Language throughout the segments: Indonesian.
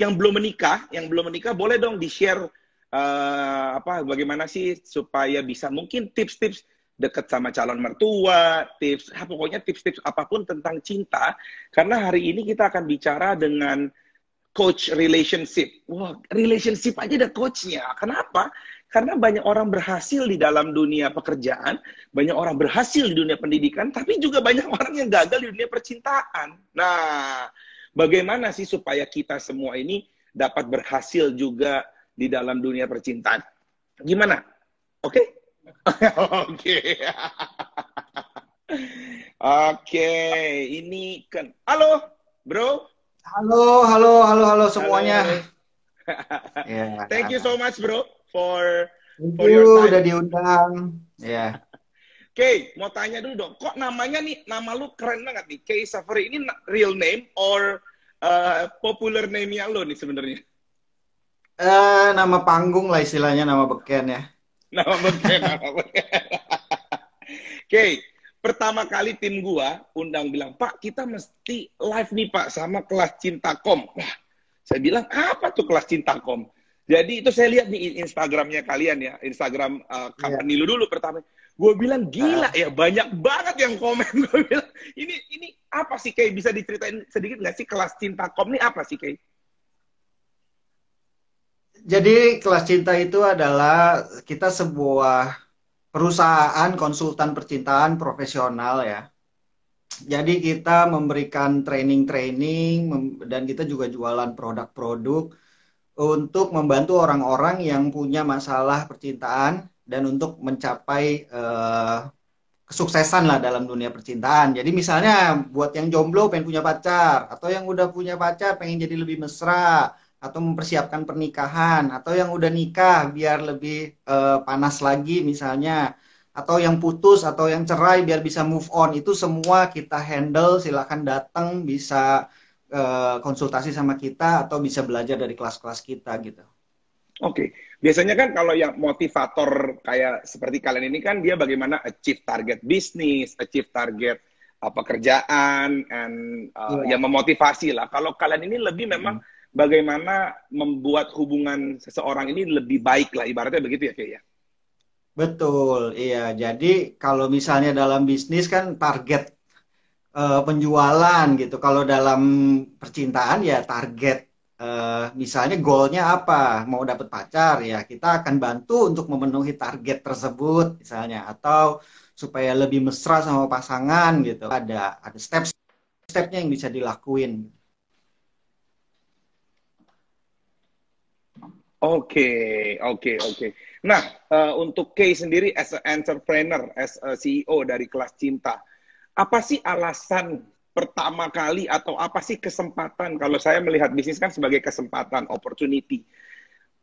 yang belum menikah, yang belum menikah boleh dong di-share uh, apa bagaimana sih supaya bisa mungkin tips-tips dekat sama calon mertua, tips, ha, pokoknya tips-tips apa pun tentang cinta. Karena hari ini kita akan bicara dengan coach relationship. Wah, relationship aja ada coachnya. Kenapa? Karena banyak orang berhasil di dalam dunia pekerjaan, banyak orang berhasil di dunia pendidikan, tapi juga banyak orang yang gagal di dunia percintaan. Nah, bagaimana sih supaya kita semua ini dapat berhasil juga di dalam dunia percintaan? Gimana? Oke? Okay? Oke. Oke, ini kan. Halo, bro. Halo, halo, halo, halo semuanya. yeah. Thank you so much, bro, for Thank for you, your time. udah diundang. Ya. Yeah. Oke, okay, mau tanya dulu dong. Kok namanya nih, nama lu keren banget nih. Kay Safari ini real name or uh, popular name-nya lo nih sebenarnya? Uh, nama panggung lah istilahnya, nama beken ya. Nama beken, nama beken. Oke, okay. pertama kali tim gua undang bilang, Pak, kita mesti live nih Pak sama kelas cinta kom. Wah, saya bilang, apa tuh kelas cinta kom? Jadi itu saya lihat di Instagramnya kalian ya, Instagram uh, company yeah. lu dulu pertama. Gue bilang gila ya banyak banget yang komen. Gue bilang ini ini apa sih kayak bisa diceritain sedikit nggak sih kelas cinta kom ini apa sih kayak? Jadi kelas cinta itu adalah kita sebuah perusahaan konsultan percintaan profesional ya. Jadi kita memberikan training-training dan kita juga jualan produk-produk untuk membantu orang-orang yang punya masalah percintaan dan untuk mencapai uh, kesuksesan lah dalam dunia percintaan. Jadi misalnya buat yang jomblo pengen punya pacar atau yang udah punya pacar pengen jadi lebih mesra atau mempersiapkan pernikahan atau yang udah nikah biar lebih uh, panas lagi misalnya atau yang putus atau yang cerai biar bisa move on itu semua kita handle silahkan datang bisa uh, konsultasi sama kita atau bisa belajar dari kelas-kelas kita gitu. Oke, okay. Biasanya kan kalau yang motivator kayak seperti kalian ini kan dia bagaimana achieve target bisnis, achieve target uh, pekerjaan, and uh, yeah. yang memotivasi lah. Kalau kalian ini lebih memang hmm bagaimana membuat hubungan seseorang ini lebih baik lah ibaratnya begitu ya kayak ya. Betul, iya. Jadi kalau misalnya dalam bisnis kan target uh, penjualan gitu. Kalau dalam percintaan ya target uh, misalnya goalnya apa? Mau dapat pacar ya kita akan bantu untuk memenuhi target tersebut misalnya atau supaya lebih mesra sama pasangan gitu. Ada ada step stepnya yang bisa dilakuin. Oke, okay, oke, okay, oke. Okay. Nah, uh, untuk Kay sendiri as an entrepreneur, as a CEO dari kelas cinta, apa sih alasan pertama kali atau apa sih kesempatan kalau saya melihat bisnis kan sebagai kesempatan, opportunity.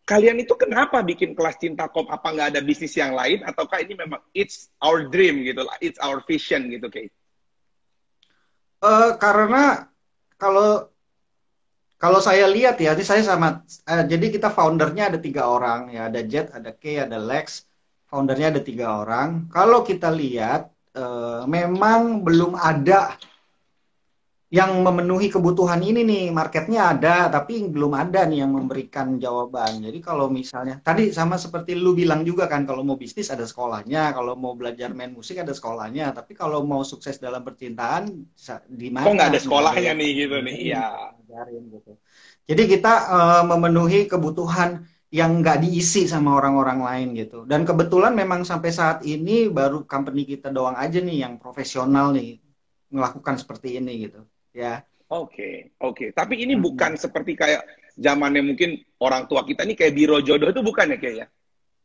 Kalian itu kenapa bikin kelas cinta kom? Apa nggak ada bisnis yang lain ataukah ini memang it's our dream gitu lah, it's our vision gitu, Kay? Uh, karena kalau kalau saya lihat ya, ini saya sama, uh, jadi kita foundernya ada tiga orang ya, ada Jet, ada K, ada Lex, foundernya ada tiga orang. Kalau kita lihat, uh, memang belum ada yang memenuhi kebutuhan ini nih marketnya ada tapi belum ada nih yang memberikan jawaban. Jadi kalau misalnya tadi sama seperti lu bilang juga kan kalau mau bisnis ada sekolahnya kalau mau belajar main musik ada sekolahnya tapi kalau mau sukses dalam percintaan di mana kok nggak ada sekolahnya nih gitu nih? Iya. Gitu. Jadi kita uh, memenuhi kebutuhan yang nggak diisi sama orang-orang lain gitu. Dan kebetulan memang sampai saat ini baru company kita doang aja nih yang profesional nih melakukan seperti ini gitu ya. Oke, okay, oke. Okay. Tapi ini hmm. bukan seperti kayak zamannya mungkin orang tua kita ini kayak biro jodoh itu bukan ya kayak ya?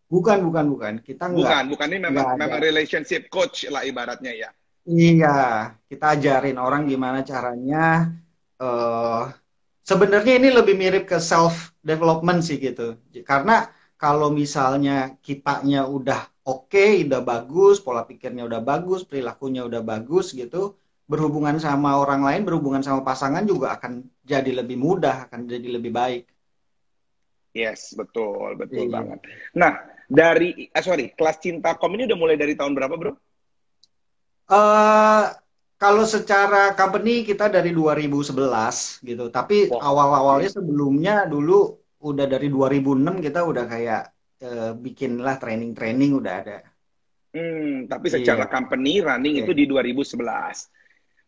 Bukan, bukan, bukan. Kita enggak. Bukan, bukan ini memang memang relationship coach lah ibaratnya ya. Iya, kita ajarin orang gimana caranya. Uh, Sebenarnya ini lebih mirip ke self development sih gitu. Karena kalau misalnya kitanya udah oke, okay, udah bagus, pola pikirnya udah bagus, perilakunya udah bagus gitu, berhubungan sama orang lain, berhubungan sama pasangan juga akan jadi lebih mudah, akan jadi lebih baik. Yes, betul, betul iya. banget. Nah, dari, eh, sorry, kelas cinta kom ini udah mulai dari tahun berapa, bro? Uh, kalau secara company kita dari 2011 gitu. Tapi Wah. awal-awalnya sebelumnya dulu udah dari 2006 kita udah kayak uh, bikin lah training-training udah ada. Hmm, tapi secara Iya. company running Oke. itu di 2011.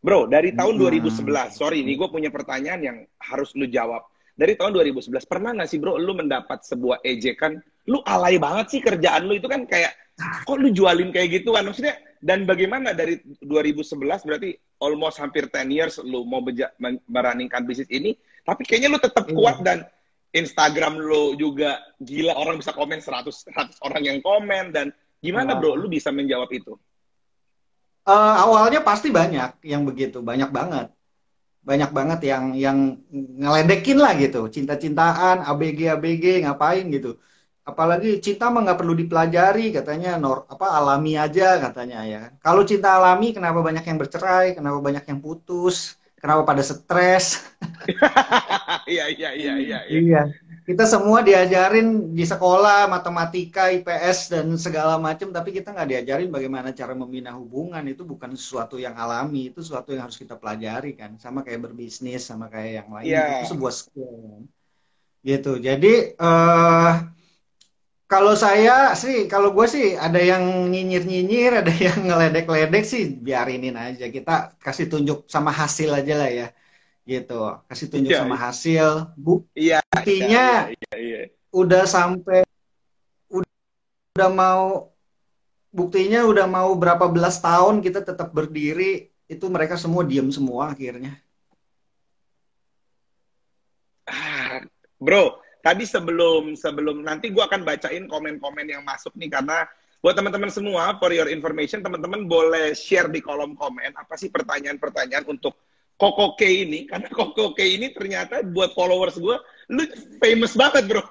Bro, dari tahun Hmm. 2011, sorry nih gue punya pertanyaan yang harus lu jawab. Dari tahun 2011, pernah nggak sih bro, lu mendapat sebuah ejekan, lu alay banget sih kerjaan lu itu kan kayak, kok lu jualin kayak gitu kan? Maksudnya, dan bagaimana dari 2011, berarti almost hampir 10 years lu mau beja- men- merunningkan bisnis ini, tapi kayaknya lu tetap Iya. kuat dan Instagram lu juga gila, orang bisa komen 100, 100 orang yang komen, dan gimana bro, lu bisa menjawab itu? Eh, awalnya pasti banyak yang begitu, banyak banget. Banyak banget yang yang ngeledekin lah gitu, cinta-cintaan, ABG ABG ngapain gitu. Apalagi cinta mah nggak perlu dipelajari katanya nor apa alami aja katanya ya. Kalau cinta alami kenapa banyak yang bercerai, kenapa banyak yang putus, kenapa pada stres? Iya, iya, iya, iya. iya. Kita semua diajarin di sekolah matematika, IPS dan segala macam, tapi kita nggak diajarin bagaimana cara membina hubungan. Itu bukan sesuatu yang alami, itu sesuatu yang harus kita pelajari kan. Sama kayak berbisnis, sama kayak yang lain. Iya. Itu sebuah skill. kan. Gitu. Jadi eh kalau saya sih, kalau gue sih ada yang nyinyir-nyinyir, ada yang ngeledek-ledek sih, biarinin aja. Kita kasih tunjuk sama hasil aja lah ya. Gitu. Kasih tunjuk Iya, sama iya. hasil. Bu- Iya, Buktinya iya, iya. udah sampai udah, udah mau buktinya udah mau berapa belas tahun kita tetap berdiri itu mereka semua diem semua akhirnya Ah, Bro, tadi sebelum sebelum nanti gua akan bacain komen-komen yang masuk nih karena buat teman-teman semua for your information teman-teman boleh share di kolom komen apa sih pertanyaan-pertanyaan untuk Koko K ini karena Koko K ini ternyata buat followers gua lu famous banget bro.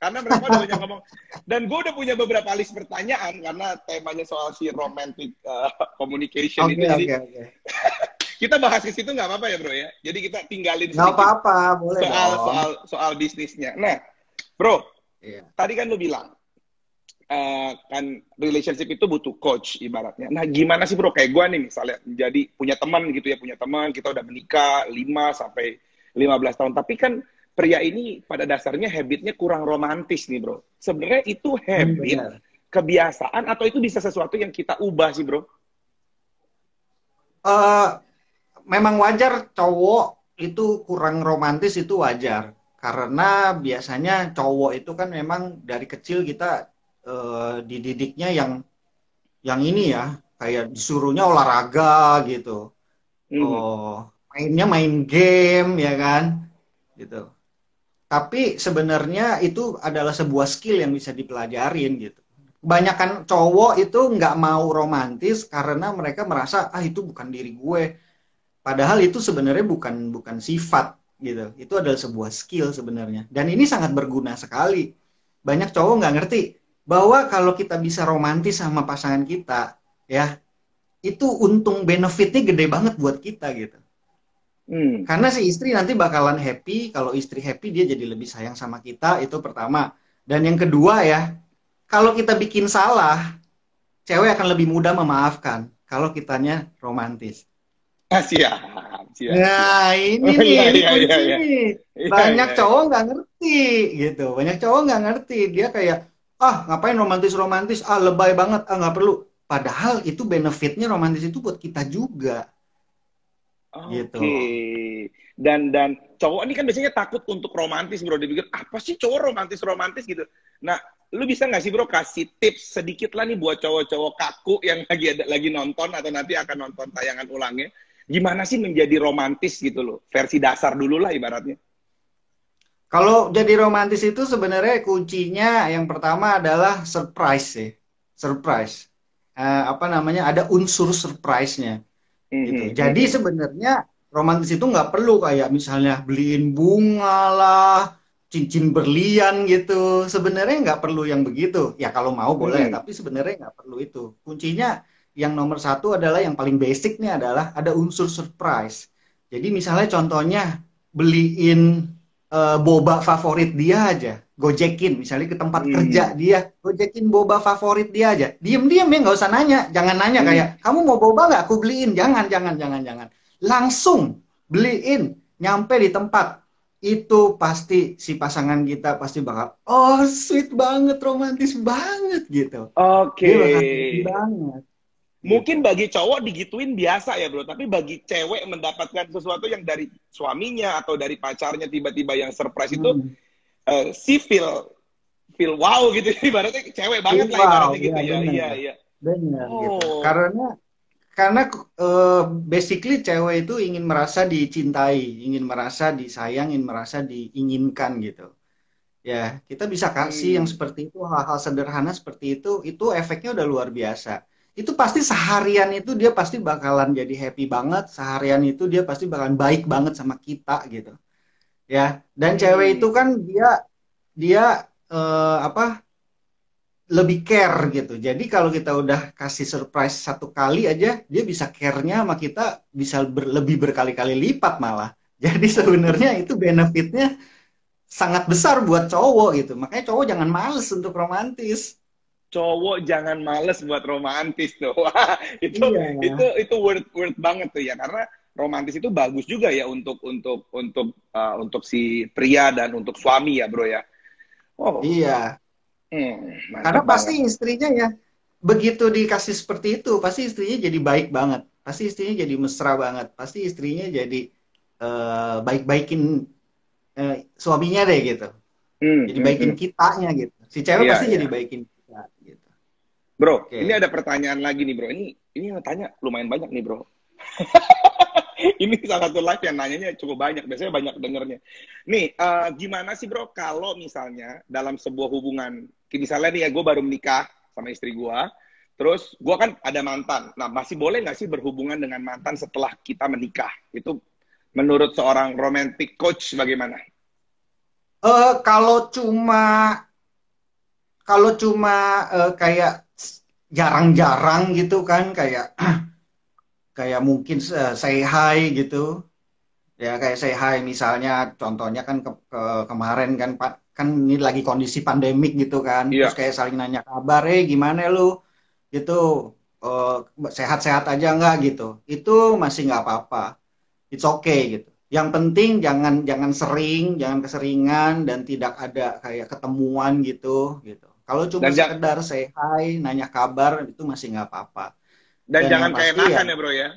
Karena mereka udah banyak ngomong. Dan gue udah punya beberapa list pertanyaan karena temanya soal si romantic uh, communication oke itu jadi oke oke. Kita bahas ke situ nggak apa-apa ya bro ya? Jadi kita tinggalin nggak sedikit apa-apa boleh soal dong. soal soal bisnisnya. Nah, bro, Iya. tadi kan lu bilang eh, kan relationship itu butuh coach ibaratnya. Nah, gimana sih bro kayak gua nih misalnya jadi punya teman gitu ya, punya teman kita udah menikah 5 sampai 15 tahun, tapi kan pria ini pada dasarnya habitnya kurang romantis nih bro. Sebenarnya itu habit, benar. kebiasaan atau itu bisa sesuatu yang kita ubah sih bro? Eh, memang wajar cowok itu kurang romantis itu wajar karena biasanya cowok itu kan memang dari kecil kita eh, dididiknya yang yang ini ya kayak disuruhnya olahraga gitu. Hmm. oh mainnya main game ya kan? Gitu. Tapi sebenarnya itu adalah sebuah skill yang bisa dipelajarin gitu. Kebanyakan cowok itu nggak mau romantis karena mereka merasa ah itu bukan diri gue. Padahal itu sebenarnya bukan bukan sifat gitu. Itu adalah sebuah skill sebenarnya. Dan ini sangat berguna sekali. Banyak cowok nggak ngerti bahwa kalau kita bisa romantis sama pasangan kita ya itu untung benefitnya gede banget buat kita gitu Hmm. karena si istri nanti bakalan happy kalau istri happy dia jadi lebih sayang sama kita itu pertama dan yang kedua ya kalau kita bikin salah cewek akan lebih mudah memaafkan kalau kitanya romantis Ah, siap, siap. Nah, ini Oh, nih, iya, ini iya, iya, iya. nih. Iya, Banyak iya, cowok nggak ngerti gitu. Banyak cowok nggak ngerti. Dia kayak, ah ngapain romantis-romantis? Ah lebay banget, ah nggak perlu. Padahal itu benefitnya romantis itu buat kita juga. Oke. Gitu. Dan dan cowok ini kan biasanya takut untuk romantis bro. Dia pikir apa sih cowok romantis romantis gitu. Nah, lu bisa nggak sih bro kasih tips sedikit lah nih buat cowok-cowok kaku yang lagi ada lagi nonton atau nanti akan nonton tayangan ulangnya. Gimana sih menjadi romantis gitu loh? Versi dasar dulu lah ibaratnya. Kalau jadi romantis itu sebenarnya kuncinya yang pertama adalah surprise sih. Surprise. Eh, apa namanya? Ada unsur surprise-nya. gitu. Mhm. Jadi sebenarnya romantis itu nggak perlu kayak misalnya beliin bunga lah, cincin berlian gitu. Sebenarnya nggak perlu yang begitu. Ya kalau mau boleh, Hmm. tapi sebenarnya nggak perlu itu. Kuncinya yang nomor satu adalah yang paling basic nih adalah ada unsur surprise. Jadi misalnya contohnya beliin eh, boba favorit dia aja, gojekin misalnya ke tempat hmm. kerja dia gojekin boba favorit dia aja. Diem diem ya nggak usah nanya. Jangan nanya hmm. kayak kamu mau boba nggak? Aku beliin. Jangan jangan jangan jangan. Langsung beliin nyampe di tempat. Itu pasti si pasangan kita pasti bakal oh sweet banget romantis banget gitu. Oke. Okay. banget Mungkin bagi cowok digituin biasa ya bro, tapi bagi cewek mendapatkan sesuatu yang dari suaminya atau dari pacarnya tiba-tiba yang surprise itu hmm. uh, si feel feel wow gitu ibaratnya cewek banget feel lah ibaratnya wow, gitu ya. Iya iya iya. Benar gitu. oh. gitu. Karena karena uh, basically cewek itu ingin merasa dicintai, ingin merasa disayang, ingin merasa diinginkan gitu. Ya, kita bisa kasih hmm. yang seperti itu, hal-hal sederhana seperti itu, itu efeknya udah luar biasa itu pasti seharian itu dia pasti bakalan jadi happy banget seharian itu dia pasti bakalan baik banget sama kita gitu. Ya dan cewek itu kan dia dia uh, apa lebih care gitu. Jadi kalau kita udah kasih surprise satu kali aja dia bisa care-nya sama kita bisa ber, lebih berkali-kali lipat malah. Jadi sebenarnya itu benefitnya sangat besar buat cowok gitu. Makanya cowok jangan males untuk romantis cowok jangan males buat romantis tuh. itu iya. itu itu worth worth banget tuh ya karena romantis itu bagus juga ya untuk untuk untuk uh, untuk si pria dan untuk suami ya bro ya. Oh. Iya. Hmm, karena pasti banget. istrinya ya begitu dikasih seperti itu pasti istrinya jadi baik banget. Pasti istrinya jadi mesra banget. Pasti istrinya jadi uh, baik-baikin uh, suaminya deh gitu. Hmm, jadi baikin hmm, hmm. kitanya gitu. Si cewek iya, pasti iya. jadi baikin Bro, okay. ini ada pertanyaan lagi nih bro. Ini ini yang tanya lumayan banyak nih bro. ini salah satu live yang nanyanya cukup banyak. Biasanya banyak dengernya. Nih, uh, gimana sih bro kalau misalnya dalam sebuah hubungan, misalnya nih ya gue baru menikah sama istri gue, terus gue kan ada mantan. Nah, masih boleh nggak sih berhubungan dengan mantan setelah kita menikah? Itu menurut seorang romantic coach bagaimana? Uh, kalau cuma kalau cuma uh, kayak jarang-jarang gitu kan kayak kayak mungkin uh, say hi gitu. Ya kayak say hi misalnya contohnya kan ke, ke, kemarin kan pak kan ini lagi kondisi pandemik gitu kan. Yeah. terus kayak saling nanya kabar eh gimana lu? Gitu. Uh, sehat-sehat aja nggak? Gitu. Itu masih nggak apa-apa. It's okay gitu. Yang penting jangan jangan sering jangan keseringan dan tidak ada kayak ketemuan gitu gitu kalau cuma Dan sekedar say hi, nanya kabar itu masih nggak apa-apa. Dan, Dan jangan kayak ya, ya bro ya.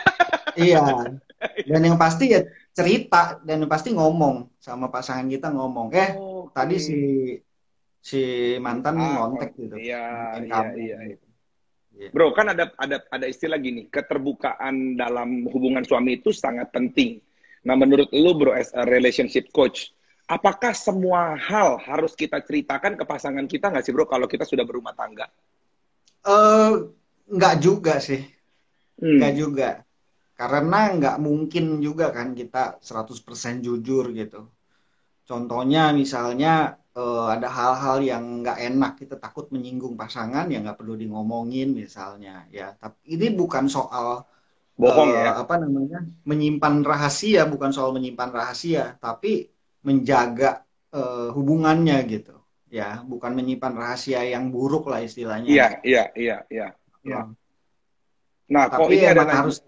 iya. Dan yang pasti ya cerita dan yang pasti ngomong sama pasangan kita ngomong. Eh oh, okay. tadi si si mantan ah, ngontek gitu. Iya, iya, iya, gitu. iya. Bro, kan ada ada ada istilah gini, keterbukaan dalam hubungan suami itu sangat penting. Nah, menurut lu bro as a relationship coach, apakah semua hal harus kita ceritakan ke pasangan kita nggak sih bro kalau kita sudah berumah tangga? Uh, nggak juga sih, hmm. nggak juga. Karena nggak mungkin juga kan kita 100% jujur gitu. Contohnya misalnya uh, ada hal-hal yang nggak enak, kita takut menyinggung pasangan, ya nggak perlu di ngomongin misalnya. Ya, tapi ini bukan soal bohong uh, ya. Apa namanya? Menyimpan rahasia, bukan soal menyimpan rahasia, tapi menjaga uh, hubungannya gitu. Ya bukan menyimpan rahasia yang buruk lah istilahnya. Iya iya iya iya. Ya. nah Tapi kok ini ada harus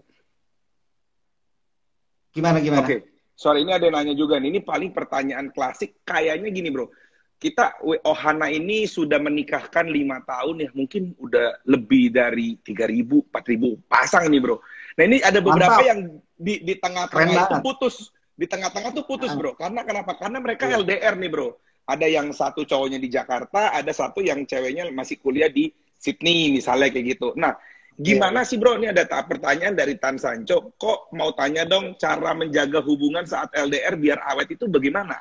gimana gimana? Oke okay. sorry ini ada nanya juga nih. Ini paling pertanyaan klasik kayaknya gini bro. Kita Ohana ini sudah menikahkan lima tahun ya. Mungkin udah lebih dari tiga ribu empat ribu. Pasang nih bro. Nah ini ada beberapa Mantap. yang di di tengah-tengah itu putus di tengah-tengah tuh putus ah. bro karena kenapa karena mereka yeah. LDR nih bro ada yang satu cowoknya di Jakarta ada satu yang ceweknya masih kuliah di Sydney misalnya kayak gitu nah gimana yeah. sih bro ini ada pertanyaan dari Tan Sancho kok mau tanya dong cara menjaga hubungan saat LDR biar awet itu bagaimana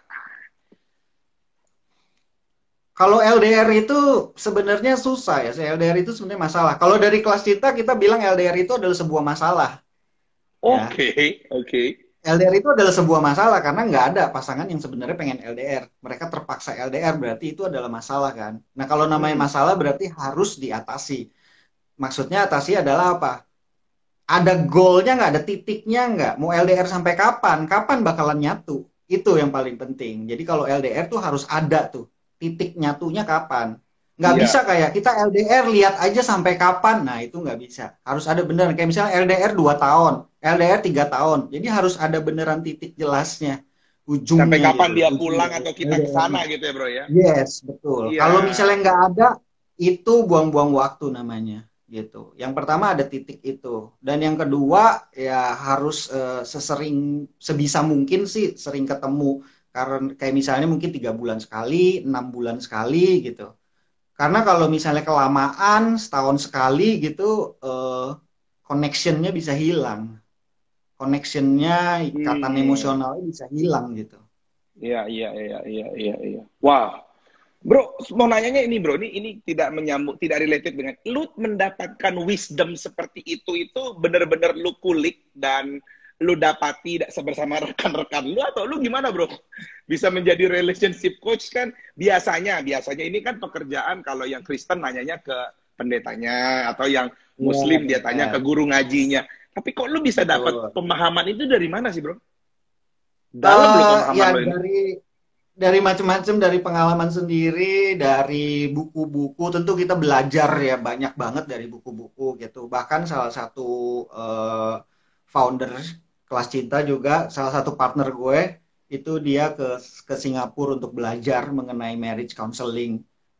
kalau LDR itu sebenarnya susah ya. LDR itu sebenarnya masalah. Kalau dari kelas cinta kita bilang LDR itu adalah sebuah masalah. Oke, okay, ya. oke. Okay. LDR itu adalah sebuah masalah karena nggak ada pasangan yang sebenarnya pengen LDR. Mereka terpaksa LDR berarti itu adalah masalah kan. Nah kalau namanya hmm. masalah berarti harus diatasi. Maksudnya atasi adalah apa? Ada goalnya nggak? Ada titiknya nggak? Mau LDR sampai kapan? Kapan bakalan nyatu? Itu yang paling penting. Jadi kalau LDR tuh harus ada tuh titik nyatunya kapan. Nggak Iya. bisa kayak kita LDR lihat aja sampai kapan. Nah, itu nggak bisa. Harus ada beneran. Kayak misalnya LDR 2 tahun, LDR 3 tahun. Jadi harus ada beneran titik jelasnya. Ujungnya. Sampai kapan gitu. dia pulang atau kita ke sana gitu ya, Bro ya. Yes, betul. Iya. Kalau misalnya nggak ada, itu buang-buang waktu namanya. Gitu. Yang pertama ada titik itu. Dan yang kedua, ya harus eh, sesering, sebisa mungkin sih sering ketemu. Karena kayak misalnya mungkin tiga bulan sekali, enam bulan sekali gitu. Karena kalau misalnya kelamaan, setahun sekali gitu, eh, connectionnya bisa hilang. Connectionnya, ikatan Hmm. emosionalnya bisa hilang gitu. Iya, iya, iya, iya, iya, iya. Wah. Bro, mau nanyanya ini, Bro. Ini ini tidak menyambung, tidak related dengan lu mendapatkan wisdom seperti itu itu benar-benar lu kulik dan lu dapati bersama rekan-rekan lu atau lu gimana, Bro? Bisa menjadi relationship coach kan biasanya, biasanya ini kan pekerjaan kalau yang Kristen nanyanya ke pendetanya atau yang Muslim Iya, dia tanya iya. ke guru ngajinya. Tapi kok lu bisa dapat pemahaman itu dari mana sih, Bro? Dalam lu Eh, pemahaman ya lu ini. dari dari macam-macam dari pengalaman sendiri dari buku-buku tentu kita belajar ya banyak banget dari buku-buku gitu bahkan salah satu eh, founder kelas cinta juga salah satu partner gue itu dia ke ke Singapura untuk belajar mengenai marriage counseling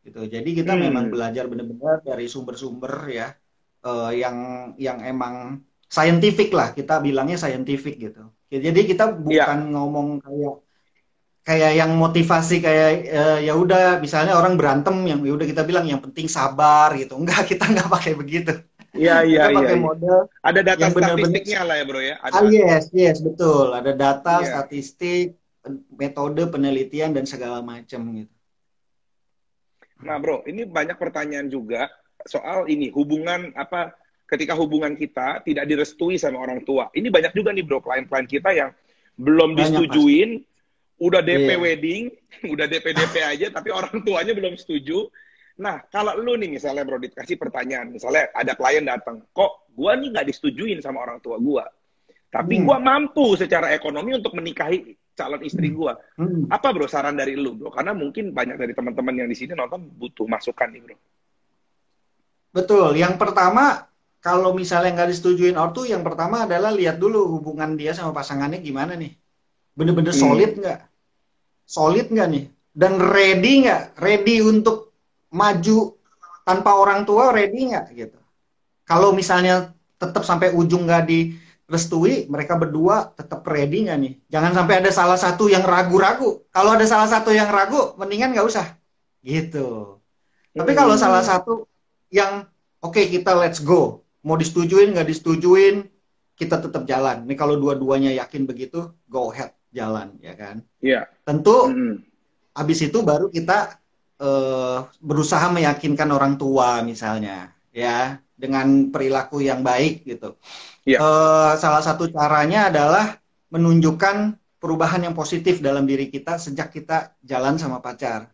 gitu. Jadi kita Hmm. memang belajar benar-benar dari sumber-sumber ya eh, yang yang emang scientific lah kita bilangnya scientific gitu. Jadi kita bukan ngomong kayak kayak yang motivasi kayak eh, ya udah misalnya orang berantem yang ya udah kita bilang yang penting sabar gitu. Enggak kita nggak pakai begitu Iya, iya, iya. iya. model Ada data yang statistiknya lah ya, Bro ya. Ada. ah yes yes betul ada data Iya. statistik metode penelitian dan segala macam gitu Nah, Bro, ini banyak pertanyaan juga soal ini hubungan apa ketika hubungan kita tidak direstui sama orang tua. Ini banyak juga nih, Bro, klien-klien kita yang belum Banyak, disetujuin, udah DP Iya. wedding, udah DP DP aja tapi orang tuanya belum setuju. Nah, kalau lu nih misalnya Bro dikasih pertanyaan, misalnya ada klien datang, kok gua nih nggak disetujuin sama orang tua gua. Tapi Hmm. gua mampu secara ekonomi untuk menikahi calon istri gua. Hmm. Apa bro saran dari lu bro? Karena mungkin banyak dari teman-teman yang di sini nonton butuh masukan nih bro. betul yang pertama kalau misalnya nggak disetujuin ortu yang pertama adalah lihat dulu hubungan dia sama pasangannya gimana nih bener-bener Hmm. solid nggak solid nggak nih dan ready nggak ready untuk maju tanpa orang tua ready nggak gitu. Kalau misalnya tetap sampai ujung nggak direstui mereka berdua tetap ready nggak nih? Jangan sampai ada salah satu yang ragu-ragu. Kalau ada salah satu yang ragu mendingan nggak usah. Gitu. Tapi kalau Hmm. salah satu yang oke kita let's go. Mau disetujuin nggak disetujuin kita tetap jalan. Nih kalau dua-duanya yakin begitu go ahead jalan ya kan? Iya. tentu Mm-mm. habis itu baru kita eh, berusaha meyakinkan orang tua misalnya ya dengan perilaku yang baik gitu Iya. Eh, salah satu caranya adalah menunjukkan perubahan yang positif dalam diri kita sejak kita jalan sama pacar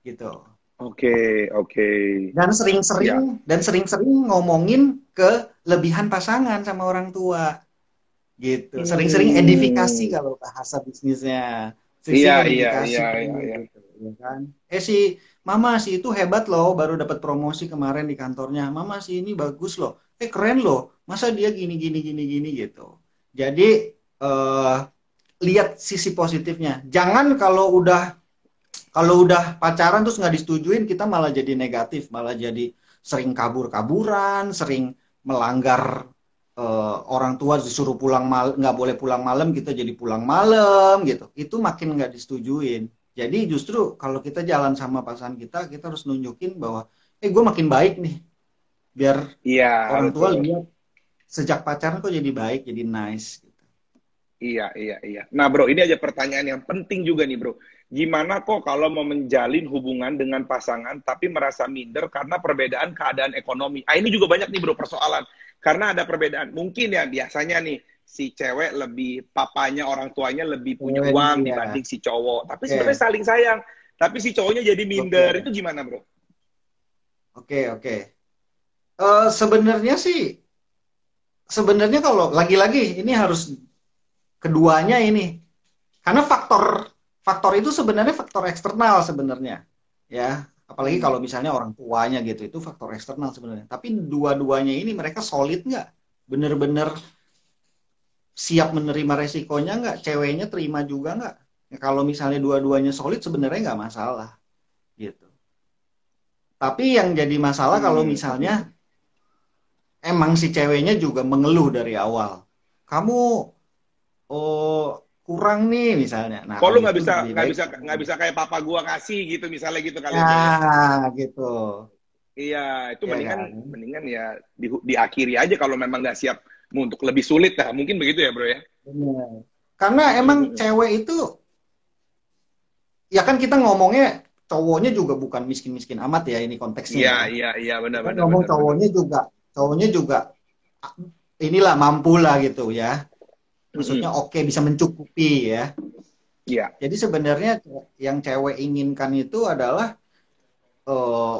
gitu Oke oke. dan sering-sering dan sering-sering ngomongin kelebihan pasangan sama orang tua gitu sering-sering Hmm. edifikasi kalau bahasa bisnisnya Iya, Sering-sering iya, edifikasi, iya, iya, iya. gitu, ya kan? Eh si mama si itu hebat loh baru dapat promosi kemarin di kantornya. Mama si ini bagus loh. Eh keren loh. Masa dia gini gini gini gini gitu. Jadi eh lihat sisi positifnya. Jangan kalau udah kalau udah pacaran terus nggak disetujuin kita malah jadi negatif. Malah jadi sering kabur-kaburan sering melanggar eh, orang tua disuruh pulang mal nggak boleh pulang malam kita jadi pulang malam gitu. Itu makin nggak disetujuin jadi justru kalau kita jalan sama pasangan kita kita harus nunjukin bahwa eh gue makin baik nih biar Iya. orang tua betul. lihat sejak pacaran kok jadi baik jadi nice gitu. Iya iya iya. Nah bro, ini aja pertanyaan yang penting juga nih bro. Gimana kok kalau mau menjalin hubungan dengan pasangan tapi merasa minder karena perbedaan keadaan ekonomi? Ah ini juga banyak nih bro persoalan. Karena ada perbedaan. Mungkin ya biasanya nih si cewek lebih papanya orang tuanya lebih punya uang iya. dibanding si cowok. Tapi Oke. sebenarnya saling sayang. Tapi si cowoknya jadi minder. Oke. Itu gimana bro? Oke, oke. Eh, sebenarnya sih, sebenarnya kalau lagi-lagi ini harus keduanya ini, karena faktor faktor itu sebenarnya faktor eksternal sebenarnya, ya apalagi hmm. kalau misalnya orang tuanya gitu itu faktor eksternal sebenarnya tapi dua-duanya ini mereka solid nggak bener-bener siap menerima resikonya nggak ceweknya terima juga nggak ya, kalau misalnya dua-duanya solid sebenarnya nggak masalah gitu tapi yang jadi masalah hmm. kalau misalnya emang si ceweknya juga mengeluh dari awal kamu oh kurang nih misalnya. Nah, kalau nggak bisa nggak bisa nggak bisa kayak papa gua kasih gitu misalnya gitu kali ya. Nah, gitu. Iya, itu ya, mendingan kan? mendingan ya di, diakhiri aja kalau memang nggak siap untuk lebih sulit lah. Mungkin begitu ya, Bro ya. Benar. Karena emang hmm. cewek itu ya kan kita ngomongnya cowoknya juga bukan miskin-miskin amat ya ini konteksnya. Iya, iya, iya benar benar. Ngomong benar, cowoknya benar. juga cowoknya juga inilah mampu lah gitu ya maksudnya oke okay, bisa mencukupi ya. Iya. Jadi sebenarnya yang cewek inginkan itu adalah uh,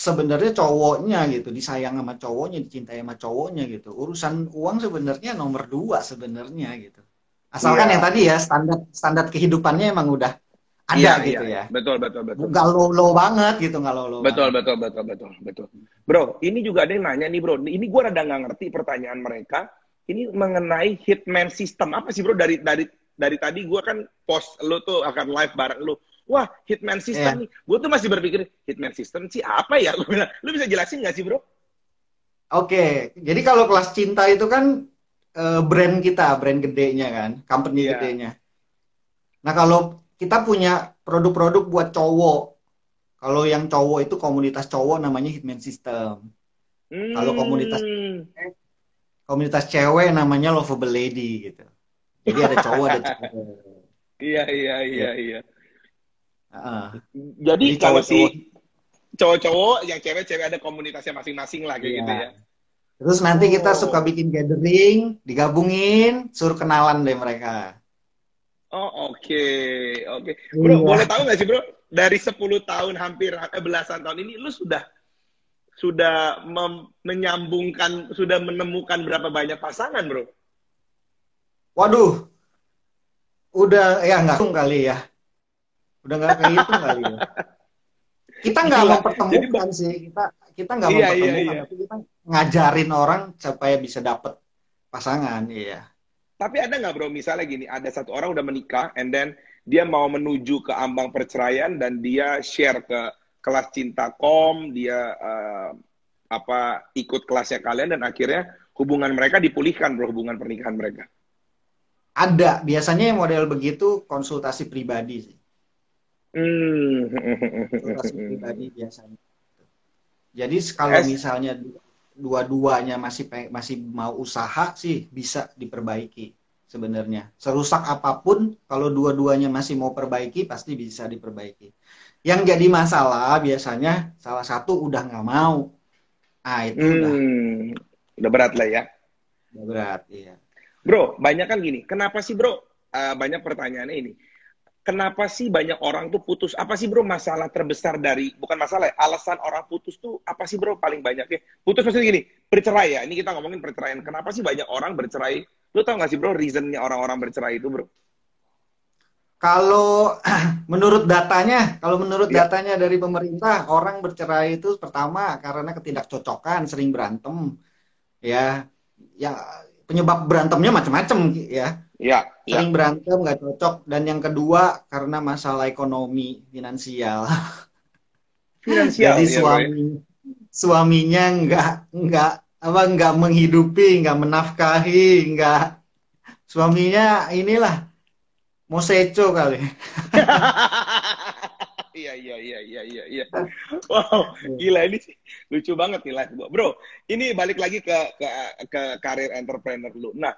sebenarnya cowoknya gitu disayang sama cowoknya dicintai sama cowoknya gitu. Urusan uang sebenarnya nomor dua sebenarnya gitu. Asalkan yeah. yang tadi ya standar standar kehidupannya emang udah ada yeah, gitu yeah. ya. Betul betul betul. Nggak low low banget gitu nggak low low betul banget. betul betul betul betul. Bro ini juga ada yang nanya nih bro. Ini gue rada nggak ngerti pertanyaan mereka. Ini mengenai hitman system apa sih bro? Dari dari dari tadi gue kan post lo tuh akan live bareng lo wah hitman system yeah. nih gue tuh masih berpikir hitman system sih apa ya lu bilang lu bisa jelasin nggak sih bro oke okay. jadi kalau kelas cinta itu kan uh, brand kita brand gedenya kan company yeah. gedenya nah kalau kita punya produk-produk buat cowok kalau yang cowok itu komunitas cowok namanya hitman system hmm. kalau komunitas hmm komunitas cewek namanya lovable lady gitu. Jadi ada cowok ada cewek. Iya iya iya iya. Uh, Jadi, Jadi kalau si cowok-cowok yang cewek-cewek ada komunitasnya masing-masing lah kayak iya. gitu ya. Terus nanti oh. kita suka bikin gathering, digabungin, suruh kenalan deh mereka. Oh oke okay. oke. Okay. Bro iya. boleh tahu nggak sih bro dari 10 tahun hampir eh, belasan tahun ini lu sudah sudah menyambungkan, sudah menemukan berapa banyak pasangan, bro? Waduh, udah ya nggak kali ya, udah nggak kayak itu kali ya. Kita nggak mau mempertemukan Jadi, sih, kita kita nggak iya, mempertemukan, iya, iya. tapi kita ngajarin orang supaya bisa dapet pasangan, iya. Tapi ada nggak bro, misalnya gini, ada satu orang udah menikah, and then dia mau menuju ke ambang perceraian dan dia share ke kelas cinta kom, dia uh, apa ikut kelasnya kalian dan akhirnya hubungan mereka dipulihkan bro hubungan pernikahan mereka. Ada, biasanya yang model begitu konsultasi pribadi sih. Hmm. Pribadi biasanya. Jadi kalau misalnya dua-duanya masih masih mau usaha sih bisa diperbaiki sebenarnya. Serusak apa pun kalau dua-duanya masih mau perbaiki pasti bisa diperbaiki. Yang jadi masalah biasanya salah satu udah nggak mau. Ah itu hmm, udah. Udah berat lah ya. Udah berat, iya. Bro, banyak kan gini. Kenapa sih bro? Uh, banyak pertanyaannya ini. Kenapa sih banyak orang tuh putus? Apa sih bro masalah terbesar dari bukan masalah ya, alasan orang putus tuh apa sih bro paling banyak ya? Putus maksudnya gini, bercerai ya. Ini kita ngomongin perceraian. Kenapa sih banyak orang bercerai? Lu tau gak sih bro reasonnya orang-orang bercerai itu bro? Kalau menurut datanya, kalau menurut ya. datanya dari pemerintah, orang bercerai itu pertama karena ketidakcocokan, sering berantem, ya, ya penyebab berantemnya macam-macam, ya. Ya. Sering ya. berantem nggak cocok, dan yang kedua karena masalah ekonomi, finansial. Finansial. Jadi ya, suami, ya. suaminya nggak nggak apa nggak menghidupi, nggak menafkahi, nggak suaminya inilah Moseco kali. iya iya iya iya iya iya. Wow, gila ini sih lucu banget nih live Bro, ini balik lagi ke ke ke karir entrepreneur lu. Nah,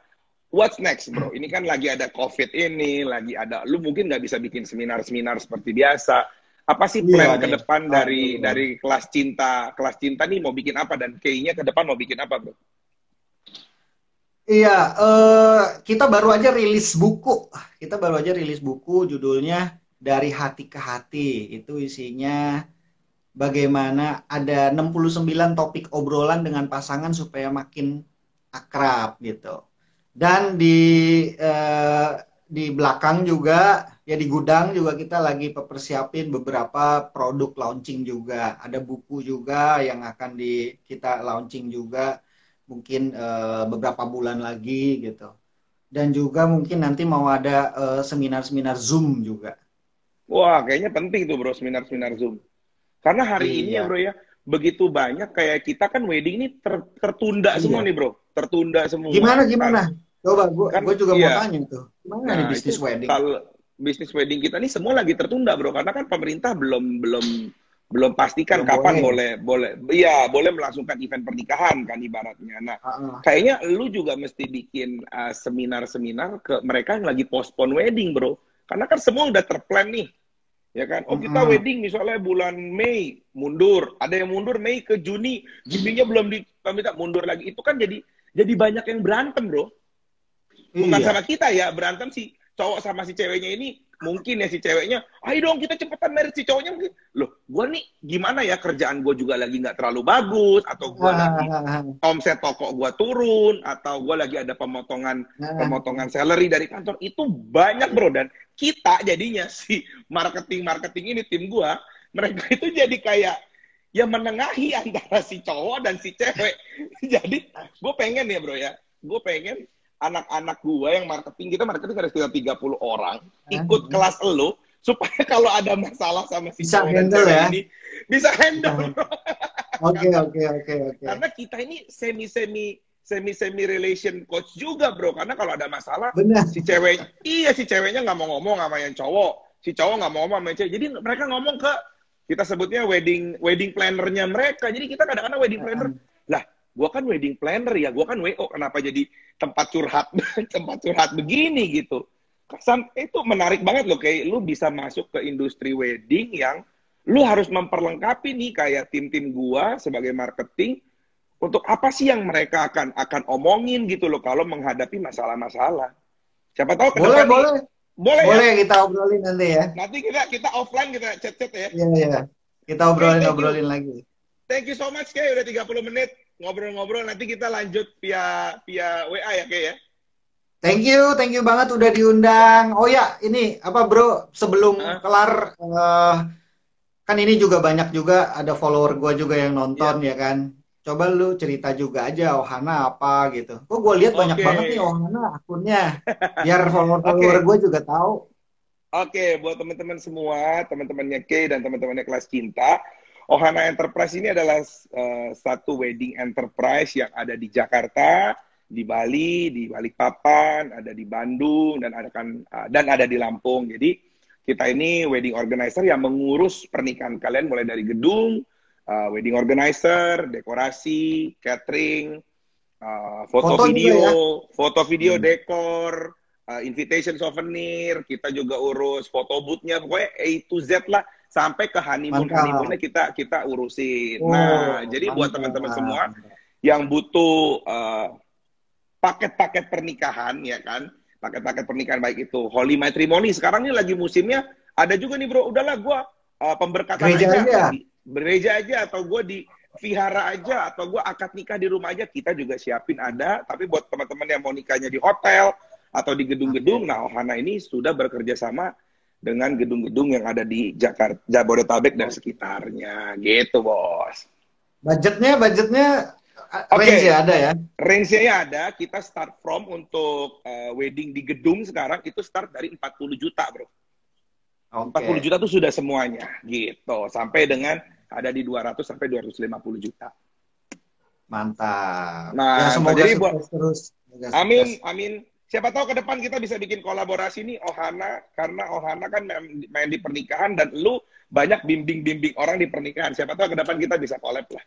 what's next, Bro? Ini kan lagi ada Covid ini, lagi ada lu mungkin nggak bisa bikin seminar-seminar seperti biasa. Apa sih plan iya, ke depan dari oh, dari kelas cinta? Kelas cinta nih mau bikin apa dan kayaknya ke depan mau bikin apa, Bro? Iya, uh, kita baru aja rilis buku. Kita baru aja rilis buku judulnya Dari Hati ke Hati. Itu isinya bagaimana ada 69 topik obrolan dengan pasangan supaya makin akrab gitu. Dan di uh, di belakang juga ya di gudang juga kita lagi persiapin beberapa produk launching juga. Ada buku juga yang akan di kita launching juga mungkin uh, beberapa bulan lagi gitu. Dan juga mungkin nanti mau ada uh, seminar-seminar Zoom juga. Wah, kayaknya penting tuh bro seminar-seminar Zoom. Karena hari iya. ini ya bro ya, begitu banyak kayak kita kan wedding ini ter, tertunda iya. semua nih bro, tertunda semua. Gimana gimana? Coba gue kan, juga iya. mau tanya tuh. Gimana nah, nih bisnis wedding? Kalau bisnis wedding kita ini semua lagi tertunda, Bro, karena kan pemerintah belum belum belum pastikan belum kapan boleh boleh iya boleh melangsungkan event pernikahan kan ibaratnya. Nah, uh-uh. kayaknya lu juga mesti bikin uh, seminar-seminar ke mereka yang lagi postpone wedding, Bro. Karena kan semua udah terplan nih. Ya kan? Oh, kita wedding misalnya bulan Mei mundur, ada yang mundur Mei ke Juni, Juninya belum di minta mundur lagi. Itu kan jadi jadi banyak yang berantem, Bro bukan iya. sama kita ya berantem si cowok sama si ceweknya ini mungkin ya si ceweknya ayo dong kita cepetan merit si cowoknya mungkin loh gue nih gimana ya kerjaan gue juga lagi nggak terlalu bagus atau gue lagi omset toko gue turun atau gue lagi ada pemotongan pemotongan salary dari kantor. Itu banyak bro. Dan kita jadinya si marketing marketing ini tim gue mereka itu jadi kayak ya menengahi antara si cowok dan si cewek. Jadi gue pengen ya bro ya. Gue pengen anak-anak gue yang marketing kita marketing ada sekitar 30 orang ikut kelas lo supaya kalau ada masalah sama si bisa handle ya? ini bisa handle. Oke oke oke oke. Karena kita ini semi semi semi semi relation coach juga bro. Karena kalau ada masalah Benar. si cewek iya si ceweknya nggak mau ngomong sama yang cowok. Si cowok nggak mau ngomong sama yang cewek. Jadi mereka ngomong ke kita sebutnya wedding wedding plannernya mereka. Jadi kita kadang-kadang wedding planner gue kan wedding planner ya, gue kan WO, kenapa jadi tempat curhat, tempat curhat begini gitu. Kesan itu menarik banget loh, kayak lu bisa masuk ke industri wedding yang lu harus memperlengkapi nih kayak tim-tim gua sebagai marketing untuk apa sih yang mereka akan akan omongin gitu loh kalau menghadapi masalah-masalah. Siapa tahu boleh, boleh. Nih, boleh boleh ya? kita obrolin nanti ya. Nanti kita kita offline kita chat-chat ya. Iya iya. Kita obrolin okay, obrolin lagi. Thank you so much kayak udah 30 menit ngobrol-ngobrol nanti kita lanjut via via WA ya kayak ya. Thank you, thank you banget udah diundang. Oh ya, ini apa bro? Sebelum huh? kelar, uh, kan ini juga banyak juga ada follower gue juga yang nonton yeah. ya kan. Coba lu cerita juga aja Ohana apa gitu. Kok gue lihat banyak okay. banget nih Ohana akunnya. Biar follower-follower okay. gue juga tahu. Oke, okay, buat teman-teman semua, teman-temannya K dan teman-temannya kelas cinta, Ohana Enterprise ini adalah uh, satu wedding enterprise yang ada di Jakarta, di Bali, di Balikpapan, ada di Bandung dan ada kan uh, dan ada di Lampung. Jadi kita ini wedding organizer yang mengurus pernikahan kalian mulai dari gedung, uh, wedding organizer, dekorasi, catering, uh, foto, foto video, ya? foto video hmm. dekor, uh, invitation souvenir, kita juga urus foto boothnya, pokoknya A to Z lah sampai ke honeymoon honeymoonnya kita kita urusin. Oh, nah, jadi mantap. buat teman-teman semua yang butuh uh, paket-paket pernikahan ya kan, paket-paket pernikahan baik itu holy matrimony. Sekarang ini lagi musimnya ada juga nih bro, udahlah gue uh, pemberkatan gereja aja, aja. gereja aja atau gue di vihara aja atau gue akad nikah di rumah aja kita juga siapin ada. Tapi buat teman-teman yang mau nikahnya di hotel atau di gedung-gedung, nah Ohana ini sudah bekerja sama dengan gedung-gedung yang ada di Jakarta, Jabodetabek dan sekitarnya, gitu bos. Budgetnya, budgetnya okay. range ada ya? Range-nya ada, kita start from untuk uh, wedding di gedung sekarang itu start dari 40 juta bro. Okay. 40 juta itu sudah semuanya, gitu. Sampai dengan ada di 200 sampai 250 juta. Mantap. Nah, ya, semoga jadi buat terus. Amin, amin siapa tahu ke depan kita bisa bikin kolaborasi nih Ohana karena Ohana kan main di pernikahan dan lu banyak bimbing-bimbing orang di pernikahan. Siapa tahu ke depan kita bisa collab lah.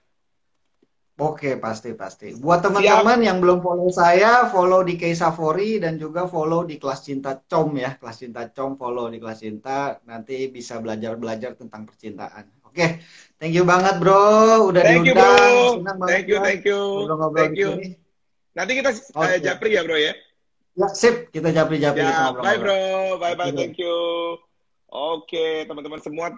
Oke, pasti pasti. Buat teman-teman yang belum follow saya, follow di Keisafori dan juga follow di kelas cinta Com ya. Kelas cinta Com follow di kelas cinta nanti bisa belajar-belajar tentang percintaan. Oke, thank you banget bro, udah thank diundang. You, bro. thank you, thank you, thank you. Nanti kita okay. uh, japri ya bro ya. Ya, sip. Kita japri-japri. Ya, bye bro. Bye-bye. Thank you. Oke, teman-teman semua.